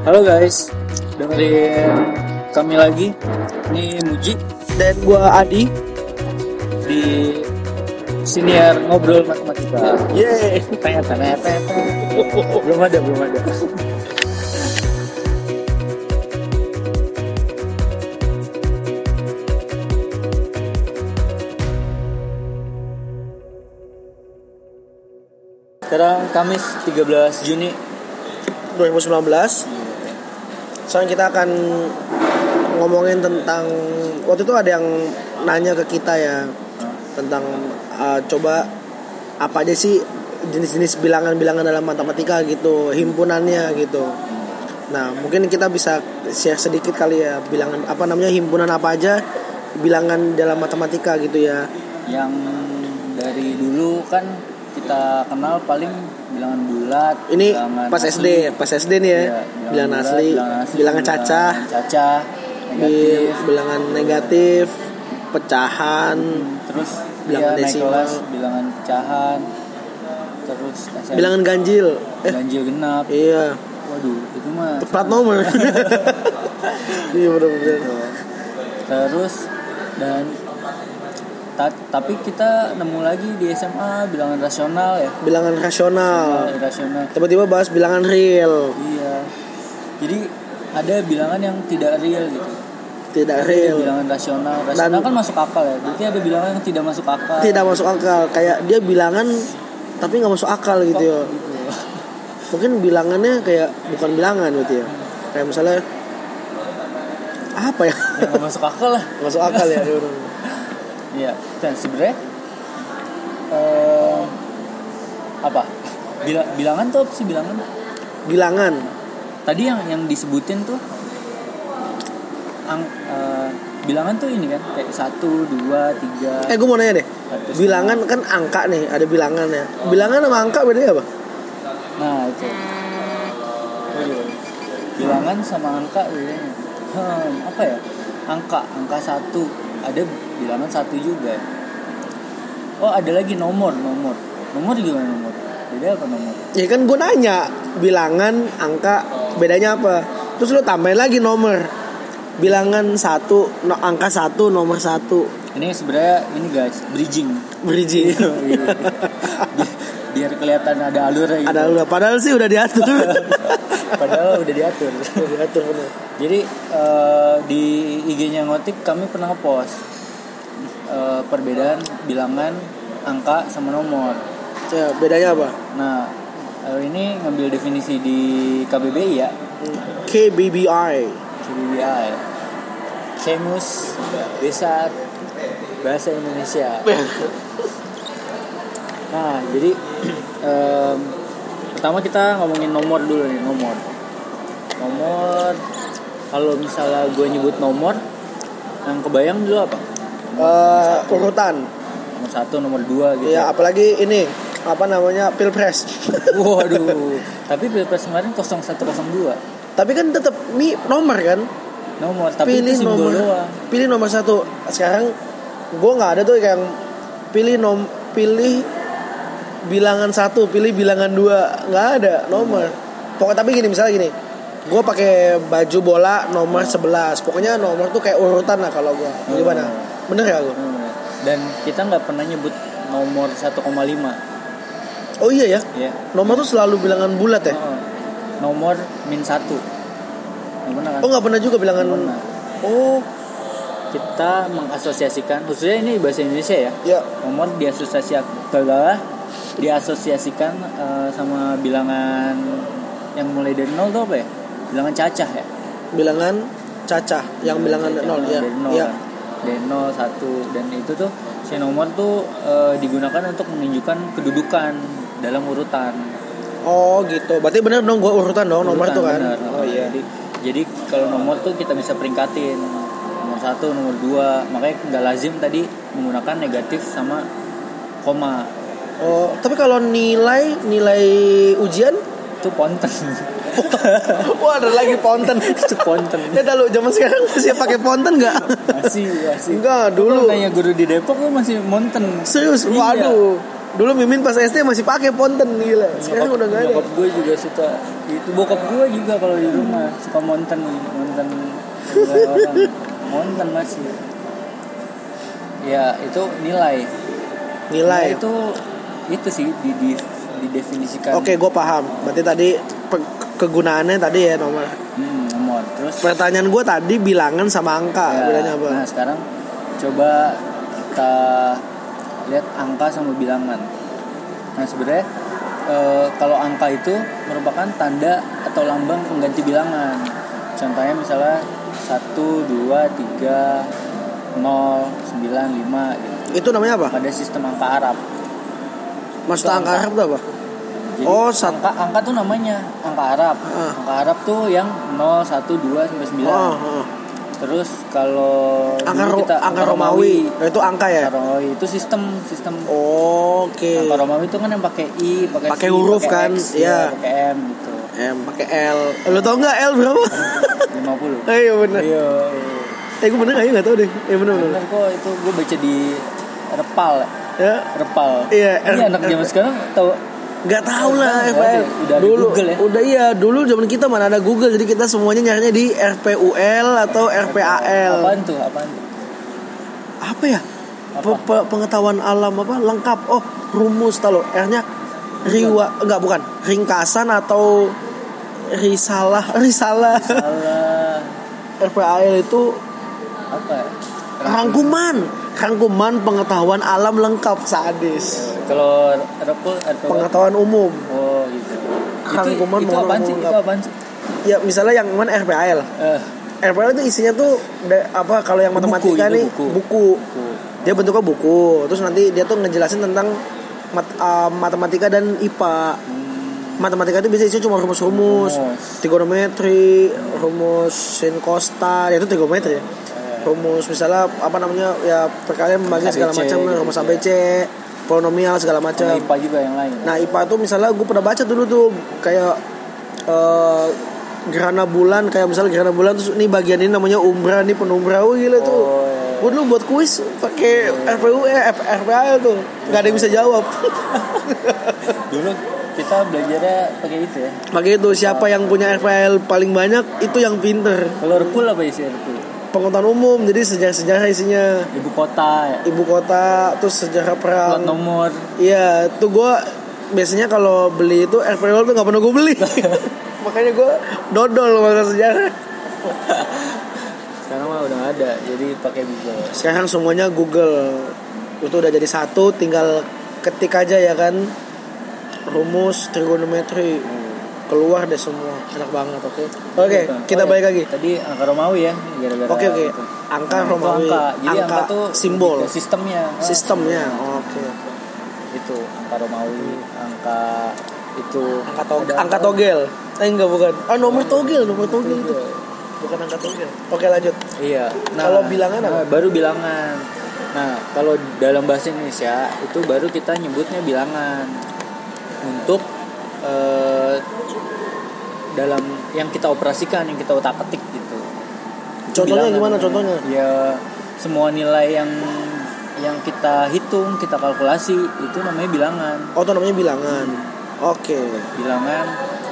Halo guys, dengerin kami lagi. Ini Muji Dan gua Adi. di siniar ngobrol matematika. Yeay. Tanya tanya tanya. Belum ada, belum ada. Sekarang Kamis 13 Juni 2019. Sekarang kita akan ngomongin tentang waktu itu ada yang nanya ke kita ya tentang uh, coba apa aja sih jenis-jenis bilangan-bilangan dalam matematika gitu, himpunannya gitu. Nah, mungkin kita bisa share sedikit kali ya bilangan apa namanya himpunan apa aja bilangan dalam matematika gitu ya. yang dari dulu kan kita kenal paling bilangan bulat, Ini bilangan pas asli. SD, pas SD nih ya. Iya, bilangan, bulat, asli, bilangan asli, bilangan cacah, cacah, di negatif, bilangan negatif, pecahan, terus bilangan iya, naik desimal. kelas bilangan pecahan, terus SMP, bilangan ganjil. Eh, ganjil genap. iya, Waduh, itu mah plat nomor. iya benar-benar. terus dan ta- tapi kita nemu lagi di SMA bilangan rasional ya. Bilangan rasional. Rasional. Tiba-tiba bahas bilangan real, Iya. Jadi ada bilangan yang tidak real gitu. tidak Ada real. bilangan rasional. Rasional Dan- kan masuk akal ya. Berarti ada bilangan yang tidak masuk akal. Tidak masuk akal. Kayak dia bilangan tapi nggak masuk akal gitu ya. gitu. Mungkin bilangannya kayak bukan bilangan gitu ya. Kayak misalnya apa ya? Ya, masuk akal lah. Masuk akal ya. Iya. Dan sebenarnya eh, apa? Bila, bilangan tuh apa sih bilangan? Bilangan. Tadi yang yang disebutin tuh ang, eh, bilangan tuh ini kan kayak satu dua tiga Eh gue mau nanya deh. Bilangan kan angka nih, ada bilangan ya. Bilangan sama angka bedanya apa? Nah itu. Bilangan sama angka bedanya hmm, Apa ya Angka, angka satu Ada bilangan satu juga Oh ada lagi nomor, nomor Nomor gimana nomor? Beda apa nomor? Ya kan gue nanya bilangan, angka bedanya apa? Terus lu tambahin lagi nomor. Bilangan satu, no, angka satu, nomor satu. Ini sebenarnya ini guys, bridging Bridging. Bi- Biar kelihatan ada alurnya gitu ada lu, padahal sih udah diatur. Padahal udah diatur udah diatur. Jadi eh, di IG-nya Ngotik kami pernah post eh, perbedaan bilangan angka sama nomor. Ya, bedanya apa? Nah, ini ngambil definisi di KBBI ya, KBBI. KBBI. Kemus Besar Bahasa Indonesia. Nah, jadi em, pertama kita ngomongin nomor dulu nih, nomor. Nomor kalau misalnya gue nyebut nomor yang kebayang dulu apa? Eh, urutan. Nomor satu, nomor dua gitu. Ya, apalagi ini apa namanya pilpres. Waduh, tapi pilpres kemarin 0102 Tapi kan tetap mi nomor kan. nomor, tapi pilih itu nomor. doang. pilih nomor satu. Sekarang gue nggak ada tuh yang pilih nom pilih bilangan satu pilih bilangan dua. Nggak ada nomor. Pokoknya tapi gini misalnya gini. Gue pakai baju bola nomor 11 pokoknya nomor tuh kayak urutan lah kalau gue gimana bener ya gue Hmm. Dan kita nggak pernah nyebut nomor 1,5 oh iya ya ya. nomor tuh selalu bilangan bulat ya Oh, nomor min 1 Nggak pernah kan? oh nggak pernah juga bilangan pernah. oh Kita mengasosiasikan, khususnya ini bahasa Indonesia ya. ya Nomor diasosiasikan, diasosiasikan eh, sama bilangan yang mulai dari nol tuh apa ya? Bilangan cacah ya. bilangan cacah yang bilangan Cacah, nol ya nol ya kan. Nol satu. Dan itu tuh si nomor tuh eh, digunakan untuk menunjukkan kedudukan dalam urutan. Oh gitu. Berarti bener dong gue urutan dong nomor Urutan, tuh kan? benar. oh iya. Jadi jadi kalau nomor tuh kita bisa peringkatin. Nomor satu nomor dua. Makanya nggak lazim tadi menggunakan negatif sama koma. Oh, tapi kalau nilai nilai ujian, itu ponten wah ada lagi ponten. itu ponten Ya kalau zaman sekarang masih pakai ponten nggak? masih masih Enggak, Lu dulu. kalau nanya guru di Depok lu masih monten Serius, Iya. waduh. Dulu Mimin pas SD masih pakai ponten gila. Sekarang udah gak ada. Nyokap gue juga suka itu bokap gue juga kalau di rumah suka monten monten monten masih ya itu nilai Nilai. itu itu sih di, di didefinisikan Oke, gue paham. Berarti tadi pe- kegunaannya tadi ya nomor. hmm, nomor terus Pertanyaan gue tadi bilangan sama angka. ya, Bedanya apa? nah sekarang coba kita lihat angka sama bilangan nah sebenarnya eh, kalau angka itu merupakan tanda atau lambang pengganti bilangan contohnya misalnya 1, 2, 3, 0, 9, 5 gitu. Itu namanya apa? pada sistem angka Arab Maksud angka angka. Arab itu apa? Jadi Oh, sat- angka angka tuh namanya angka Arab. Ah. Angka Arab tuh yang 0, 1, 2 sampai 9. Oh, oh. Terus kalau Angka, ro- angka Romawi. Oh, itu angka ya? Angka Romawi itu sistem sistem Oke. angka Romawi itu kan yang pakai i, pakai Pakai huruf pakai kan? X, Iya. ya, pakai M gitu. M pakai L. Lo tau nggak L berapa? 50. Eh, iya bener. Iya. Eh gue bener aja nggak tau deh. Iya bener bener. Bener kok itu gue baca di Repal. ya. Repal. Iya, Ini anak zaman sekarang tahu Nggak tahu lah FPL. udah dulu, Google ya? Udah iya, dulu zaman kita mana ada Google jadi kita semuanya nyarinya di RPUL atau RPAL. apaan tuh? Apaan tuh? Apa ya? Apa? Pe- pe- pengetahuan alam apa lengkap. Oh, rumus tau. R-nya riwa enggak bukan. Ringkasan atau risalah, risalah. Salah. RPAL itu Apa ya? rangkuman, rangkuman pengetahuan alam lengkap sadis. Kalau atau Pengetahuan umum. Oh gitu. Rangkuman itu, itu apaan sih? Itu apaan sih? Ya misalnya yang mana RPAL. Eh, RPL itu isinya tuh apa kalau yang Buku, matematika itu nih buku. buku. buku. Dia bentuknya buku. Terus nanti dia tuh ngejelasin tentang mat- uh, matematika dan IPA. Hmm, Matematika itu biasanya isinya cuma rumus-rumus, Rumus. trigonometri, rumus sin costa, ya itu trigonometri ya. Rumus misalnya apa namanya ya perkalian membagi segala ABC macam, gitu rumus ya. ABC, polinomial segala macam. IPA juga yang lain. Nah IPA tuh misalnya gue pernah baca dulu tuh kayak eh, gerhana bulan kayak misalnya gerhana bulan terus ini bagian ini namanya umbra nih penumbra oh gila tuh. Oh, iya. Gue dulu buat kuis pakai RPU eh RPAL tuh nggak ada yang bisa jawab. Dulu kita belajarnya pakai itu ya. Pakai itu siapa yang punya RPAL paling banyak itu yang pinter. Kalau Repul apa isi Repul? Pengetahuan umum jadi sejarah-sejarah isinya Ibu kota ya. ibu kota terus sejarah Plat perang. nomor. Iya, tuh gue biasanya kalau beli itu RPL tuh nggak pernah gue beli. Makanya gue dodol masa sejarah. Sekarang mah udah ada. Jadi pakai Google. Sekarang semuanya Google. Itu udah jadi satu, tinggal ketik aja ya kan. Rumus trigonometri keluar deh semua. Enak banget, oke. Oke, Gitu. kita Oh, ya. balik lagi. Tadi angka Romawi ya, gara-gara Oke, oke. itu. Angka Nah, Romawi. Angka. Jadi Angka angka, tuh simbol. sistemnya. Ah, Sistemnya. sistemnya. Oke. Itu angka Romawi, angka itu Angka togel. Angka togel. Eh enggak bukan. Ah nomor togel, nomor togel itu. Bukan angka togel. Oke, lanjut. Iya. Kalau bilangan apa? nah, baru bilangan. Nah, kalau dalam bahasa Indonesia itu baru kita nyebutnya bilangan untuk eh, dalam yang kita operasikan, yang kita otak atik gitu. Contohnya Bilangan. gimana contohnya? Ya semua nilai yang yang kita hitung, kita kalkulasi itu namanya bilangan. Oh, itu namanya bilangan. Oke. Bilangan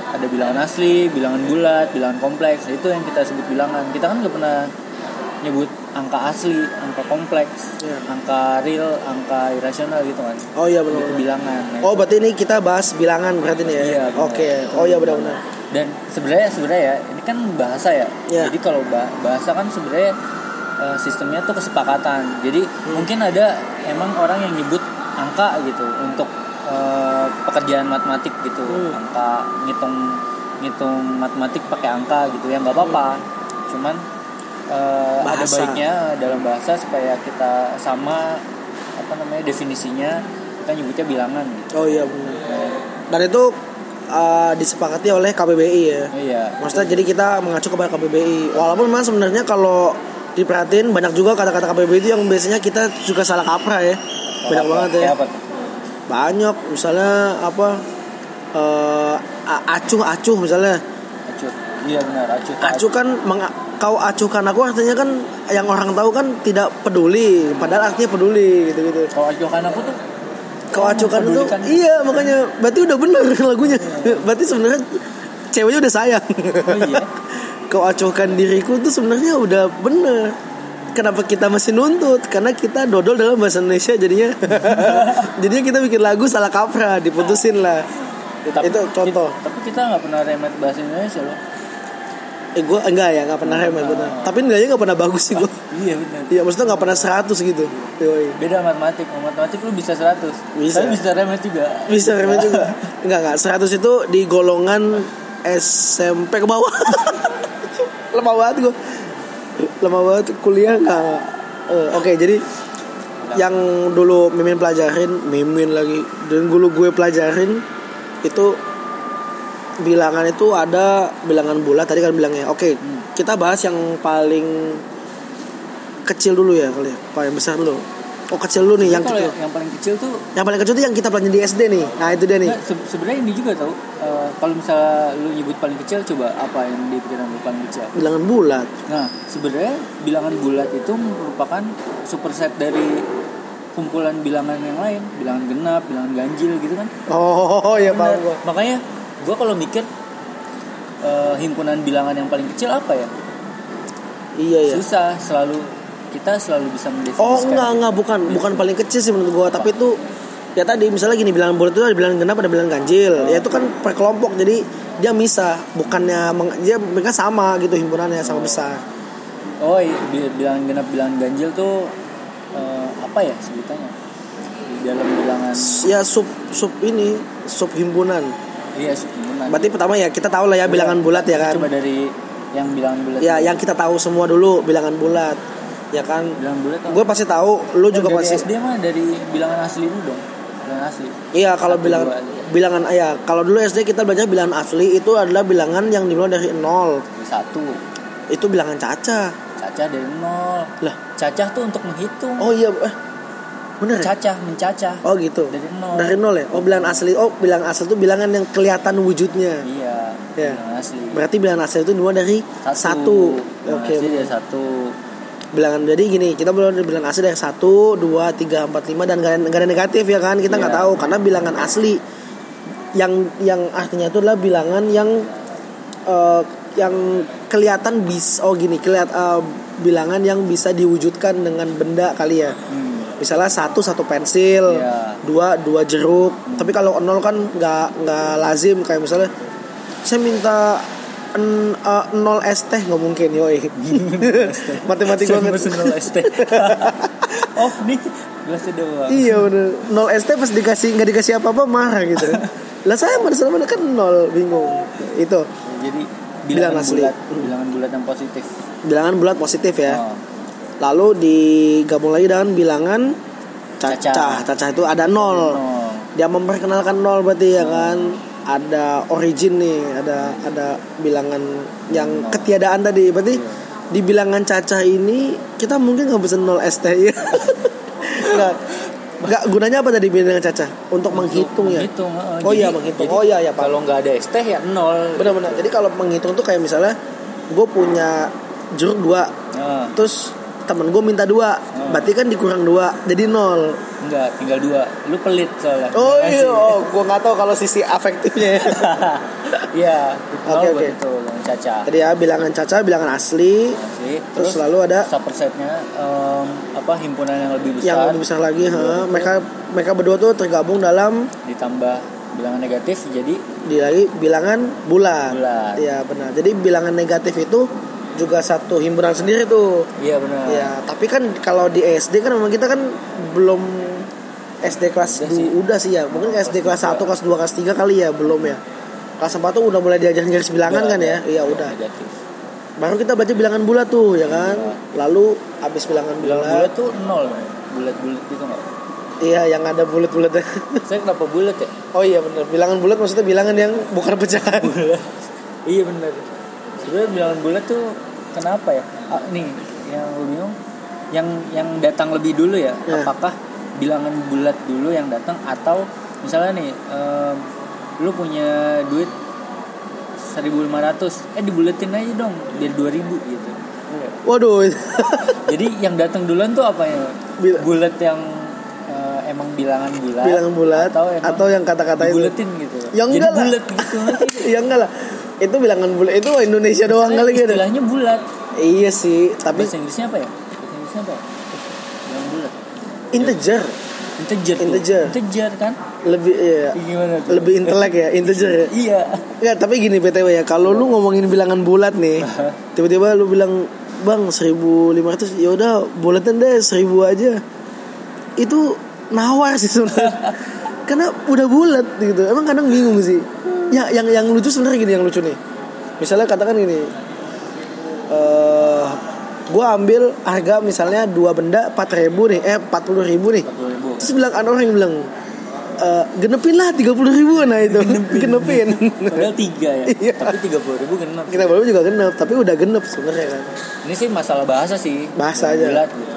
ada bilangan asli, bilangan bulat, bilangan kompleks. Itu yang kita sebut bilangan. Kita kan nggak pernah nyebut angka asli, angka kompleks, Iya. angka real, angka irasional gitu kan. Oh iya benar. bilangan. Nah, Oh berarti ini kita bahas bilangan berarti nih ya? Iya. Oke. Oh iya benar-benar. dan sebenarnya sebenarnya ya ini kan bahasa ya Iya. jadi kalau ba- bahasa kan sebenarnya eh, sistemnya tuh kesepakatan jadi Hmm. mungkin ada emang orang yang nyebut angka gitu untuk eh, pekerjaan matematik gitu Hmm. angka ngitung ngitung matematik pakai angka gitu ya nggak apa-apa cuman eh, ada baiknya dalam bahasa supaya kita sama apa namanya definisinya kita nyebutnya bilangan gitu Oh iya benar. Nah, Dan itu uh, disepakati oleh KBBI ya. iya Maksudnya jadi kita mengacu kepada KBBI. Walaupun memang sebenarnya kalau diperhatiin banyak juga kata-kata KBBI itu yang biasanya kita juga salah kaprah ya. Banyak Apa- banget ya. apa? Banyak misalnya apa eh, a- acuh acuh misalnya. acuh iya benar acuh Acuh kan meng- kau acuhkan aku artinya kan yang orang tahu kan tidak peduli, padahal artinya peduli gitu-gitu. kalau acuhkan aku tuh kau acuhkan itu mempedulikan. iya makanya berarti udah bener lagunya berarti sebenarnya ceweknya udah sayang Oh iya. kau acuhkan diriku tuh sebenarnya udah bener kenapa kita masih nuntut karena kita dodol dalam bahasa Indonesia jadinya jadinya kita bikin lagu salah kaprah diputusin lah Ya, Itu contoh. Kita, tapi kita nggak pernah remet bahasa Indonesia loh. Eh gue enggak ya nggak pernah remet bener tapi enggaknya nggak pernah bagus sih gue Iya benar. Iya maksudnya nggak pernah 100 gitu Yoi. Beda matematik. Kalau matematik lu bisa 100. Bisa. Tapi bisa remet juga. Bisa remet juga Enggak enggak 100 itu di golongan SMP ke bawah Lemah banget gue Lemah banget kuliah enggak Eh, Oke jadi Yang dulu Mimin pelajarin Mimin lagi Dan dulu gue pelajarin Itu Bilangan itu ada Bilangan bulat Tadi kan bilangnya. Oke kita bahas yang paling Kecil dulu ya kali ya. Paling besar dulu. Oh kecil dulu nih yang kecil. yang, yang paling kecil tuh Yang paling kecil itu yang kita pelajarin di SD nih. Nah itu dia nih. Se- sebenarnya ini juga tau eh, kalau misalnya lu nyebut paling kecil coba apa yang di pikiran lu paling kecil? Bilangan bulat. Nah sebenarnya bilangan bulat itu merupakan superset dari kumpulan bilangan yang lain. Bilangan genap bilangan ganjil gitu kan. Oh iya Bener. paham gua. makanya gua kalau mikir eh, himpunan bilangan yang paling kecil apa ya? Iya iya. susah selalu kita selalu bisa mendefinisikan. Oh enggak enggak bukan bukan paling kecil sih menurut gua tapi itu ya tadi misalnya gini bilangan bulat itu ada bilangan genap ada bilangan ganjil. Ya itu kan per kelompok jadi dia misah bukannya meng- dia mereka sama gitu himpunannya sama besar. Oh iya bi- bilangan genap bilangan ganjil tuh eh, apa ya sebutannya di dalam bilangan ya sub sub ini sub himpunan iya himpunan berarti pertama ya kita tahu lah ya bilangan bulat ya kan? Coba dari yang bilangan bulat ya yang kita tahu semua dulu bilangan bulat. Ya kan? Bilangan bulat gue pasti tahu lu juga dari pasti SD mah dari bilangan asli dulu dong bilangan asli. Iya kalau bilangan bilangan ya kalau dulu SD kita belajar bilangan asli itu adalah bilangan yang dimulai dari nol. Satu. Itu bilangan caca. Cacah dari nol. Lah. Cacah tuh untuk menghitung. Oh iya eh bener ya? cacah mencacah. Oh gitu. Dari nol. Dari nol ya? Oh bilangan asli. Oh bilangan asli itu bilangan yang kelihatan wujudnya. Iya Iya. bilangan asli. Berarti bilangan asli itu dimulai dari satu, Bilangan oke. asli dari satu. Bilangan jadi gini kita mulai dari bilangan asli dari satu dua tiga empat lima dan gak ada, nggak ada negatif ya kan? Kita nggak Iya. tahu karena bilangan asli yang yang artinya itu adalah bilangan yang eh, yang kelihatan bis oh gini kelihat eh, bilangan yang bisa diwujudkan dengan benda kali ya. Hmm. Misalnya satu satu pensil Iya. dua dua jeruk. Tapi kalau nol kan nggak nggak lazim kayak misalnya saya minta en- eh, nol es teh nggak mungkin yoi. Matematik Saya banget. pesen nol ST oh nih gelasnya doang. Iya bener. Nol es teh pas dikasih nggak dikasih apa apa marah gitu. Lah saya mana mana kan nol bingung. Itu. Jadi Bilangan bilangan asli. bulat bilangan bulat yang positif. Bilangan bulat positif ya. Oh. Lalu digabung lagi dengan bilangan cacah. Cacah. itu ada nol. Nol. dia memperkenalkan nol berarti ya kan? Ada origin nih ada ada bilangan yang Nol. ketiadaan tadi. Berarti Iya. di bilangan cacah ini kita mungkin nggak bisa nol ST ya nggak. Nggak gunanya apa tadi bilangan cacah? Untuk, menghitung ya? menghitung, oh Jadi- iya menghitung. jadi oh iya ya pak. kalau nggak ada ST ya nol. Benar-benar. Jadi kalau menghitung tuh kayak misalnya gue punya jeruk dua. Heeh. terus temen gue minta dua Hmm. berarti kan dikurang dua jadi nol enggak tinggal dua lu pelit soalnya oh iya oh, gue nggak tahu kalau sisi afektifnya iya Oke, oke itu yang caca Tadi ya bilangan caca, bilangan asli, Asli. terus lalu ada supersetnya em, apa himpunan yang lebih besar yang lebih besar lagi. ha. Mereka mereka berdua tuh tergabung dalam ditambah bilangan negatif jadi di lagi bilangan bulat. Bulat. Iya benar. Jadi bilangan negatif itu juga satu himpunan sendiri tuh. iya benar Ya, tapi kan kalau di SD kan memang kita kan belum SD kelas Udah sih. udah sih ya. Mungkin SD kelas 1, kelas 2, kelas 3 kali ya, belum ya. Kelas 4 tuh udah mulai diajarin garis bilangan Udah kan ya? Iya, udah. Baru kita baca bilangan bulat tuh, ya kan? Lalu habis bilangan bilangan bulat, bulat tuh nol bulat-bulat gitu nggak iya yang ada bulat-bulat. saya kenapa bulat ya oh iya benar. Bilangan bulat maksudnya bilangan yang bukan pecahan. bulat iya benar sebenarnya bilangan bulat tuh kenapa ya? Ah, nih yang gue bingung yang yang datang lebih dulu ya? Ya. apakah bilangan bulat dulu yang datang? Atau misalnya nih em, lu punya duit 1500 eh dibuletin aja dong biar 2000 gitu. Iya. Waduh. jadi yang datang duluan tuh apa ya? Bulat yang eh, emang bilangan bulat bilangan bulat atau, atau yang kata-kata itu? buletin gitu. Ya jadi enggak lah. gitu. Ya enggak lah itu bilangan bulat itu Indonesia doang kali gitu istilahnya bulat iya sih tapi bahasa Inggrisnya apa ya bahasa Inggrisnya apa ya bilangan bulat integer integer tuh. Integer. integer kan lebih iya gimana tuh lebih intelek ya integer ya iya Enggak, tapi gini BTW ya, kalau lu ngomongin bilangan bulat nih, tiba-tiba lu bilang, "Bang, 1500." Ya udah, bulatan deh 1000 aja. Itu nawar sih sebenarnya. Karena udah bulat gitu. Emang kadang bingung sih. Ya, yang yang lucu sebenarnya gini yang lucu nih. Misalnya katakan gini. Eh gua ambil harga misalnya dua benda 4000 nih, eh 40000 nih. 40 ribu. Terus bilang ada orang yang bilang "Eh, genepin lah 30 ribu. Nah itu genepin, padahal tiga ya Iya. tapi tiga puluh ribu genap kita baru juga genep tapi udah genep sebenarnya kan. Ini sih masalah bahasa sih. Bahasa aja. bulat gitu.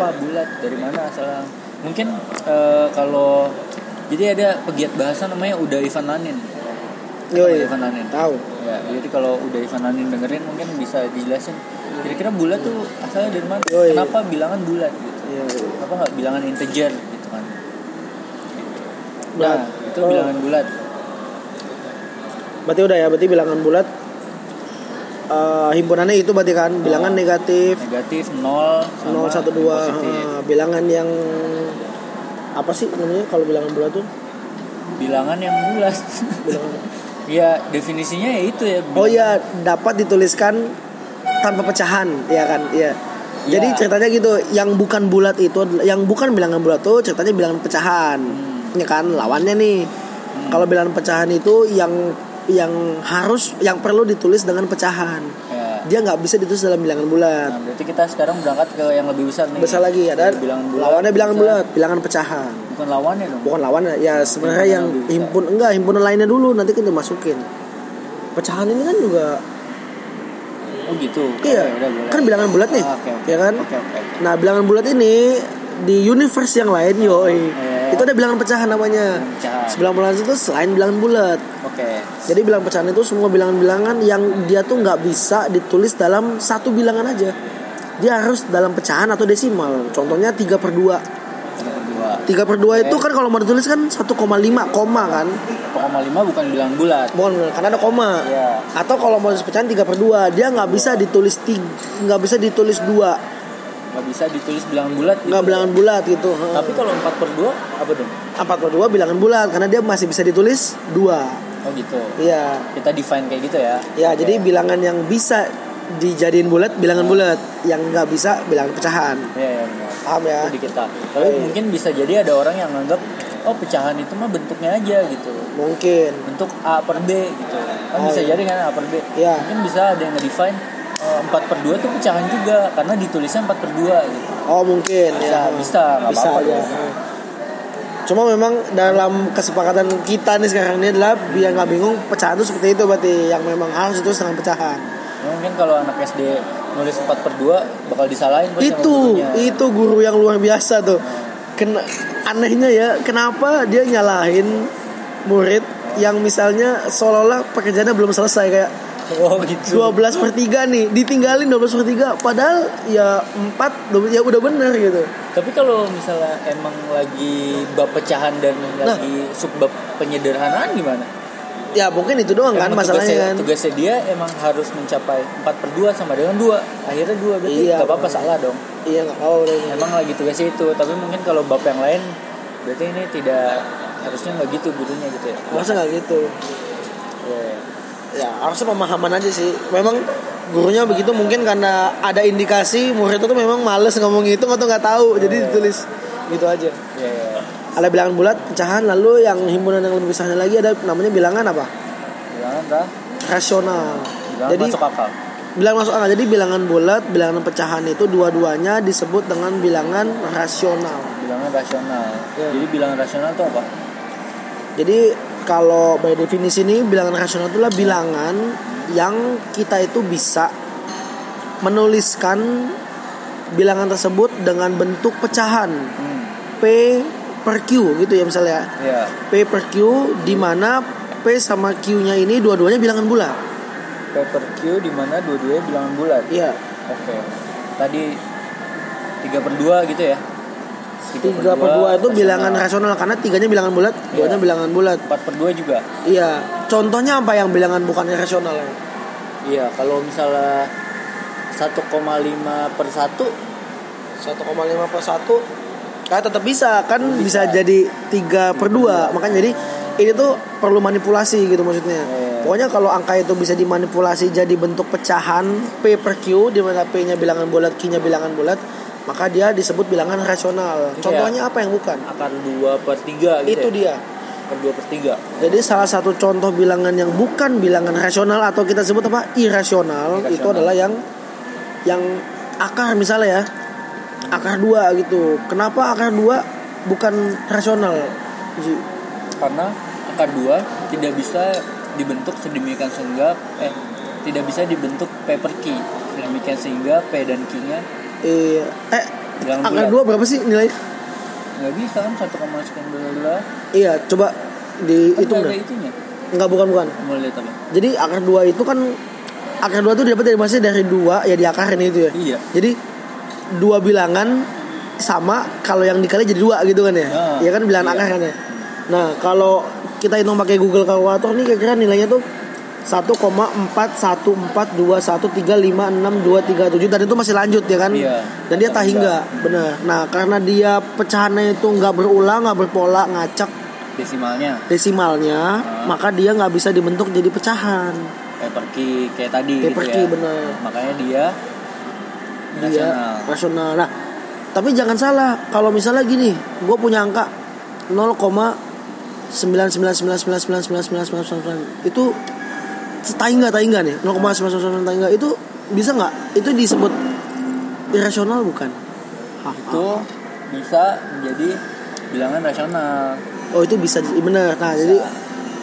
Apa bulat? Dari mana asalnya mungkin eh, kalau jadi ada pegiat bahasa namanya udah Ivan Tahu Yoi. Ivan Nanin tahu ya jadi kalau udah Ivan Nanin dengerin mungkin bisa dijelasin kira-kira bulat tuh asalnya dari mana Yoi. kenapa bilangan bulat gitu Iya. kenapa nggak bilangan integer gitu kan Bulat. nah itu Oh. bilangan bulat berarti udah ya berarti bilangan bulat eh, himpunannya itu berarti kan bilangan Oh. negatif negatif 0 sama 012 positif eh, bilangan yang apa sih namanya kalau bilangan bulat tuh bilangan yang bulat bilangan ya definisinya ya itu ya. Oh ya dapat dituliskan tanpa pecahan ya kan? Iya. Jadi Iya. ceritanya gitu yang bukan bulat itu yang bukan bilangan bulat tuh ceritanya bilangan pecahan. Hmm. ya kan? Lawannya nih. Kalau bilangan pecahan itu yang yang harus yang perlu ditulis dengan pecahan. Ya. Dia nggak bisa ditulis dalam bilangan bulat Nah, berarti kita sekarang berangkat ke yang lebih besar nih. besar lagi ada Dari bilangan bulat. lawannya bilangan bisa- bulat bilangan pecahan Bukan lawannya dong. bukan lawannya ya sebenarnya yang besar. himpun enggak himpunan lainnya dulu nanti kita masukin pecahan ini kan juga Oh gitu. iya Oke, udah boleh. kan bilangan bulat nih Ah, Oke, oke. ya kan Oke, oke. nah bilangan bulat ini di universe yang lain yoi iya itu ada bilangan pecahan namanya. Pecahan. bilangan pecahan itu selain bilangan bulat. Oke. Okay. jadi bilangan pecahan itu semua bilangan-bilangan yang dia tuh nggak bisa ditulis dalam satu bilangan aja. Dia harus dalam pecahan atau desimal. Contohnya 3 per 2 3 per 2 itu kan kalau mau ditulis kan 1,5 koma kan? 1,5 bukan bilangan bulat. Bukan, karena ada koma. Yeah. Atau kalau mau pecahan 3 per 2 Dia nggak bisa ditulis nggak bisa ditulis 2 nggak bisa ditulis bilangan bulat gitu. nggak gitu. bilangan bulat gitu tapi kalau empat per dua apa dong? Empat per dua bilangan bulat karena dia masih bisa ditulis dua. Oh gitu. Iya. Kita define kayak gitu ya? Ya okay. jadi bilangan yang bisa dijadiin bulat bilangan bulat. Yang nggak bisa bilangan pecahan. Iya iya paham ya? Di kita tapi mungkin bisa jadi ada orang yang nganggap oh pecahan itu mah bentuknya aja gitu. Mungkin. Bentuk a per b gitu. Kan oh, bisa iya. jadi kan a per b? Ya. mungkin bisa ada yang define eh, 4 per 2 tuh pecahan juga karena ditulisnya 4 per 2 gitu. Oh mungkin bisa ya. bisa bisa apa-apa. aja dong. cuma memang dalam kesepakatan kita nih sekarang ini adalah biar nggak bingung pecahan itu seperti itu berarti yang memang harus itu dengan pecahan. Ya, mungkin kalau anak SD nulis 4 per 2 bakal disalahin itu itu guru yang luar biasa tuh. Kena, anehnya ya kenapa dia nyalahin murid yang misalnya seolah-olah pekerjaannya belum selesai kayak oh gitu. 12 per 3 nih ditinggalin 12 per 3 padahal ya 4 ya udah bener gitu. Tapi kalau misalnya emang lagi bab pecahan dan Nah. lagi subbab penyederhanaan gimana? Ya mungkin itu doang kan Emang masalahnya tugasnya, kan. tugasnya dia emang harus mencapai 4 per 2 sama dengan 2 akhirnya 2 berarti Iya, nggak apa-apa salah dong. Iya deh ini. emang lagi tugasnya itu tapi mungkin kalau bab yang lain berarti ini tidak harusnya nggak gitu gurunya gitu ya? Masa nggak gitu? Iya. Ya harusnya pemahaman aja sih. Memang gurunya begitu mungkin karena ada indikasi murid itu memang males ngomong itu atau nggak tahu. Jadi ditulis gitu aja. Iya, iya. ada bilangan bulat pecahan lalu yang himpunan yang lebih besarnya lagi ada namanya bilangan apa? Bilangan kah rasional. Bilangan jadi masuk akal. bilangan masuk akal. Jadi bilangan bulat bilangan pecahan itu dua-duanya disebut dengan bilangan rasional. Bilangan rasional. Iya. jadi bilangan rasional itu apa? Jadi kalau by definisi ini bilangan rasional itulah bilangan yang kita itu bisa menuliskan bilangan tersebut dengan bentuk pecahan hmm. P per Q gitu ya misalnya ya P per Q di mana P sama Q-nya ini dua-duanya bilangan bulat. P per Q di mana dua-duanya bilangan bulat Iya. oke tadi 3 per 2 gitu ya tiga per dua itu bilangan rasional karena tiganya bilangan bulat duanya bilangan bulat. Empat per dua juga. Iya. Contohnya apa yang bilangan bukan rasional? Ya iya kalau misalnya 1,5 per 1 1,5 per 1 Kan tetap bisa. Kan bisa, jadi 3 per 2 makanya jadi ini tuh perlu manipulasi gitu maksudnya. Iya. pokoknya kalau angka itu bisa dimanipulasi jadi bentuk pecahan P per Q di mana P nya bilangan bulat Q nya bilangan bulat maka dia disebut bilangan rasional. Contohnya apa yang bukan? Akar 2 per 3 gitu itu ya? dia. Akar 2 per 3 jadi salah satu contoh bilangan yang bukan bilangan rasional atau kita sebut apa? Irasional, Irasional. itu adalah yang yang akar misalnya ya. Akar dua gitu. Kenapa akar dua bukan rasional? Karena akar 2 tidak bisa dibentuk sedemikian sehingga eh tidak bisa dibentuk P per Q sedemikian sehingga P dan Q nya eh eh Bilangan akar bulat. dua berapa sih nilai? Nggak bisa kan 1, sekian bla bla iya coba kan dihitung ada deh. itunya. Nggak bukan bukan. Mau lihat apa? Jadi akar dua itu kan akar dua itu dapat dari maksudnya dari dua ya diakarin itu ya. Iya. Jadi dua bilangan sama kalau yang dikali jadi dua gitu kan ya. Ah, Iya kan bilangan iya. akar kan ya. Nah, kalau kita hitung pakai Google Calculator nih kira-kira nilainya tuh 1,41413562337 dan itu masih lanjut ya kan. Iya. Dan dia tahingga, benar. Nah, karena dia pecahannya itu nggak berulang, nggak berpola, ngacak desimalnya desimalnya, Ah. maka dia nggak bisa dibentuk jadi pecahan. P per Q kayak tadi per gitu Q, ya bener. makanya dia dia rasional rasional. Nah, tapi jangan salah kalau misalnya gini, gue punya angka 0,999999999 itu taingga taingga nih 0,999 taingga itu bisa nggak? Itu disebut irasional bukan? Hah, itu bisa menjadi bilangan rasional Oh itu bisa bener. Nah jadi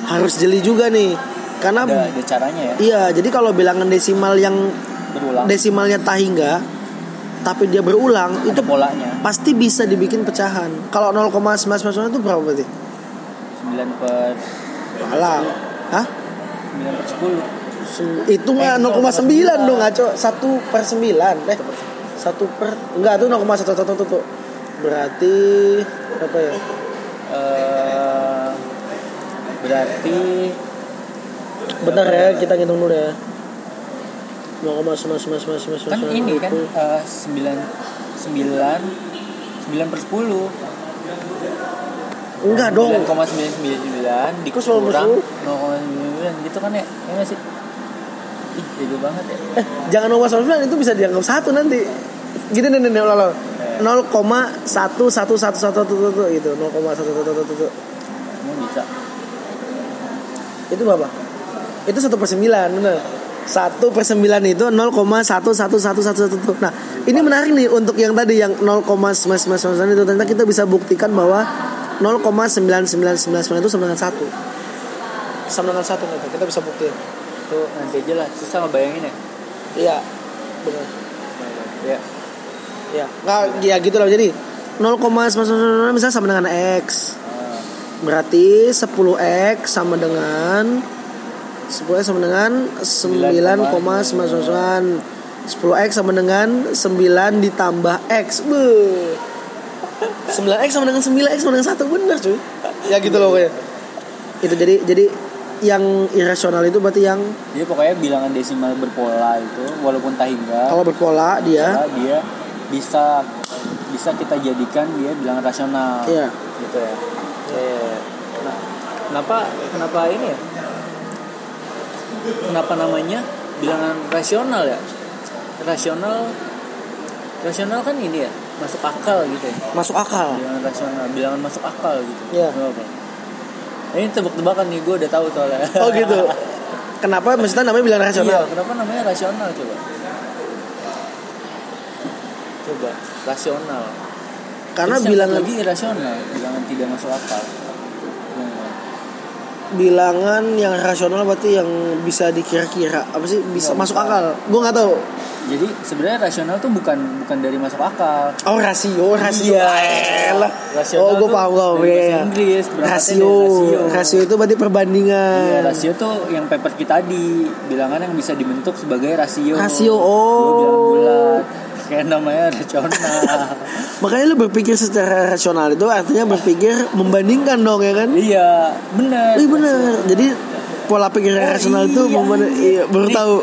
harus jeli juga nih karena ada, ada caranya ya iya jadi kalau bilangan desimal yang berulang desimalnya tahingga tapi dia berulang itu itu polanya pasti bisa dibikin pecahan. Kalau 0,999 itu berapa berarti? 9 per Alah. Hah? 9 per 10 Sem- Itu mah Eh, 0,9 dong ngaco 1 per 9 Eh. 1 per Enggak itu 0,111 tuh Berarti Berapa ya? Eh, berarti Bentar ya kita ngitung dulu ya. 0,999 kan ini kan eh, 9 9 9 per 10 Enggak dong. 9,999 Kok selalu dikurang bersuluh? 0,9 gitu kan ya ya nggak sih ih bego banget ya Eh jangan 0,9 itu bisa dianggap satu nanti Gini nih nih nih ulang, ulang. 0,11111 gitu 0,11111 emang bisa itu berapa? Itu satu per sembilan, bener. Satu per sembilan itu 0,11111. Nah, ini menarik nih untuk yang tadi yang 0,999 itu ternyata kita bisa buktikan bahwa 0,9999 itu sama dengan satu. Sama dengan satu ternyata kita bisa buktiin. itu nanti aja lah susah ngebayangin ya Iya, benar. ya Iya, nggak ya gitu loh. Jadi 0,999 misalnya sama dengan x. Ah, Berarti 10x sama dengan 10x sama dengan 9,999 10x sama dengan 9 ditambah x Beuh. 9x sama dengan 9x sama dengan 1 bener cuy Ya gitu loh pokoknya Itu jadi jadi yang irasional itu berarti yang dia pokoknya bilangan desimal berpola itu walaupun tahingga kalau berpola dia. Dia bisa bisa kita jadikan dia bilangan rasional. Iya. Gitu ya. Eh, nah kenapa kenapa ini ya? Kenapa namanya bilangan rasional ya? Rasional rasional kan ini ya masuk akal gitu ya. Masuk akal. Bilangan rasional bilangan masuk akal gitu. Iya. Kenapa? Ini tebak-tebakan nih gue udah tahu soalnya. Oh gitu. Kenapa? Maksudnya namanya bilangan iya rasional kenapa namanya rasional coba? Coba rasional. Karena Terus bilangan lagi irasional bilangan tidak masuk akal. Hmm. bilangan yang rasional berarti yang bisa dikira-kira. Apa sih? Bisa Nggak masuk akal? Gue nggak tahu jadi sebenarnya rasional tuh bukan bukan dari masuk akal oh rasio rasio Iya. Elah. Oh gue paham gue dari bahasa Inggris, rasio rasio. itu berarti perbandingan Iya, rasio tuh yang paper kita tadi bilangan yang bisa dibentuk sebagai rasio. Rasio, oh. bulat. kayak namanya rasional Makanya lu berpikir secara rasional itu artinya berpikir membandingkan dong ya kan? iya bener Iya benar. Jadi pola pikir Oh, rasional itu iya, membanding, anjir. iya, baru tahu.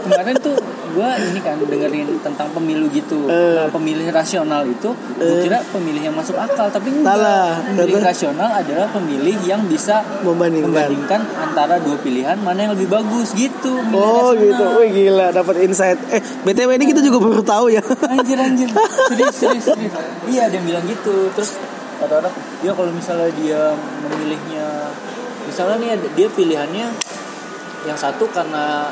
kemarin tuh gue ini kan dengerin tentang pemilu gitu Eh. nah, pemilih rasional itu gue kira pemilih yang masuk akal tapi enggak Salah. pemilih Ternyata- rasional adalah pemilih yang bisa Membandingkan. membandingkan antara dua pilihan mana yang lebih bagus gitu Oh rasional. gitu, wih gila dapat insight. Eh btw ini kita juga baru tahu ya. anjir anjir serius serius serius iya dia bilang gitu terus kata orang ya kalau misalnya dia memilihnya misalnya nih dia pilihannya yang satu karena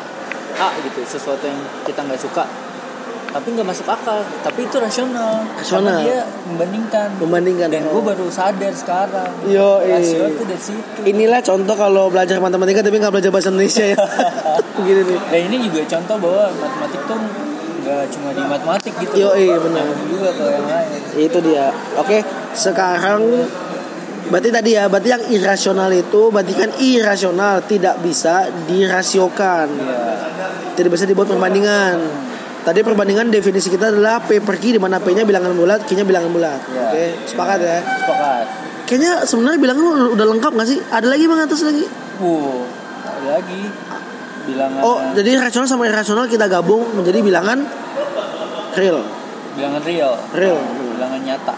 A gitu sesuatu yang kita nggak suka tapi nggak masuk akal tapi itu rasional Rasional. Karena dia membandingkan Membandingkan. dan gue baru sadar sekarang Yo, rasio eh. itu dari situ Inilah contoh kalau belajar matematika tapi nggak belajar bahasa Indonesia ya. Begini nih. dan ini juga contoh bahwa matematik tuh nggak cuma di matematik gitu Yo, iya, benar. Juga ke yang lain Itu dia. Oke, sekarang berarti tadi ya, berarti yang irasional itu berarti kan irasional tidak bisa dirasiokan. Tidak bisa dibuat perbandingan. Tadi perbandingan definisi kita adalah P per Q di mana P-nya bilangan bulat, Q-nya bilangan bulat. Iya. Oke, sepakat ya. sepakat Kayaknya sebenarnya bilangan udah- lengkap gak sih? Ada lagi bang atas lagi? Wow, ada lagi bilangan Oh, jadi rasional sama irasional kita gabung menjadi bilangan real, bilangan real, real, bilangan nyata.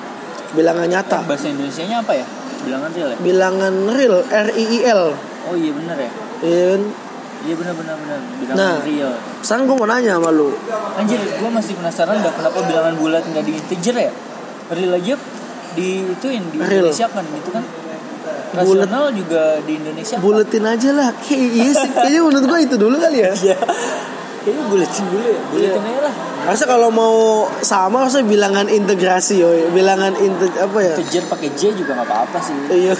bilangan nyata. Bahasa Indonesianya apa ya? Bilangan real ya? Bilangan real, R I I L. Oh iya bener ya. Iya kan? Iya bener bener bener. Bilangan Nah. real. Sekarang gue mau nanya sama lu. Anjir, gue masih penasaran dah kenapa bilangan bulat nggak di integer ya? Real aja di itu yang di Real. Indonesia kan itu kan. Rasional juga di Indonesia. Buletin aja lah. Kayak iya sih. Kayaknya menurut gue itu dulu kali ya. Iya. Kayaknya buletin dulu ya. Buletin aja lah. Masa kalau mau sama harusnya bilangan integrasi yo. Bilangan inte apa ya? Integer pakai J juga nggak apa-apa sih. Iya.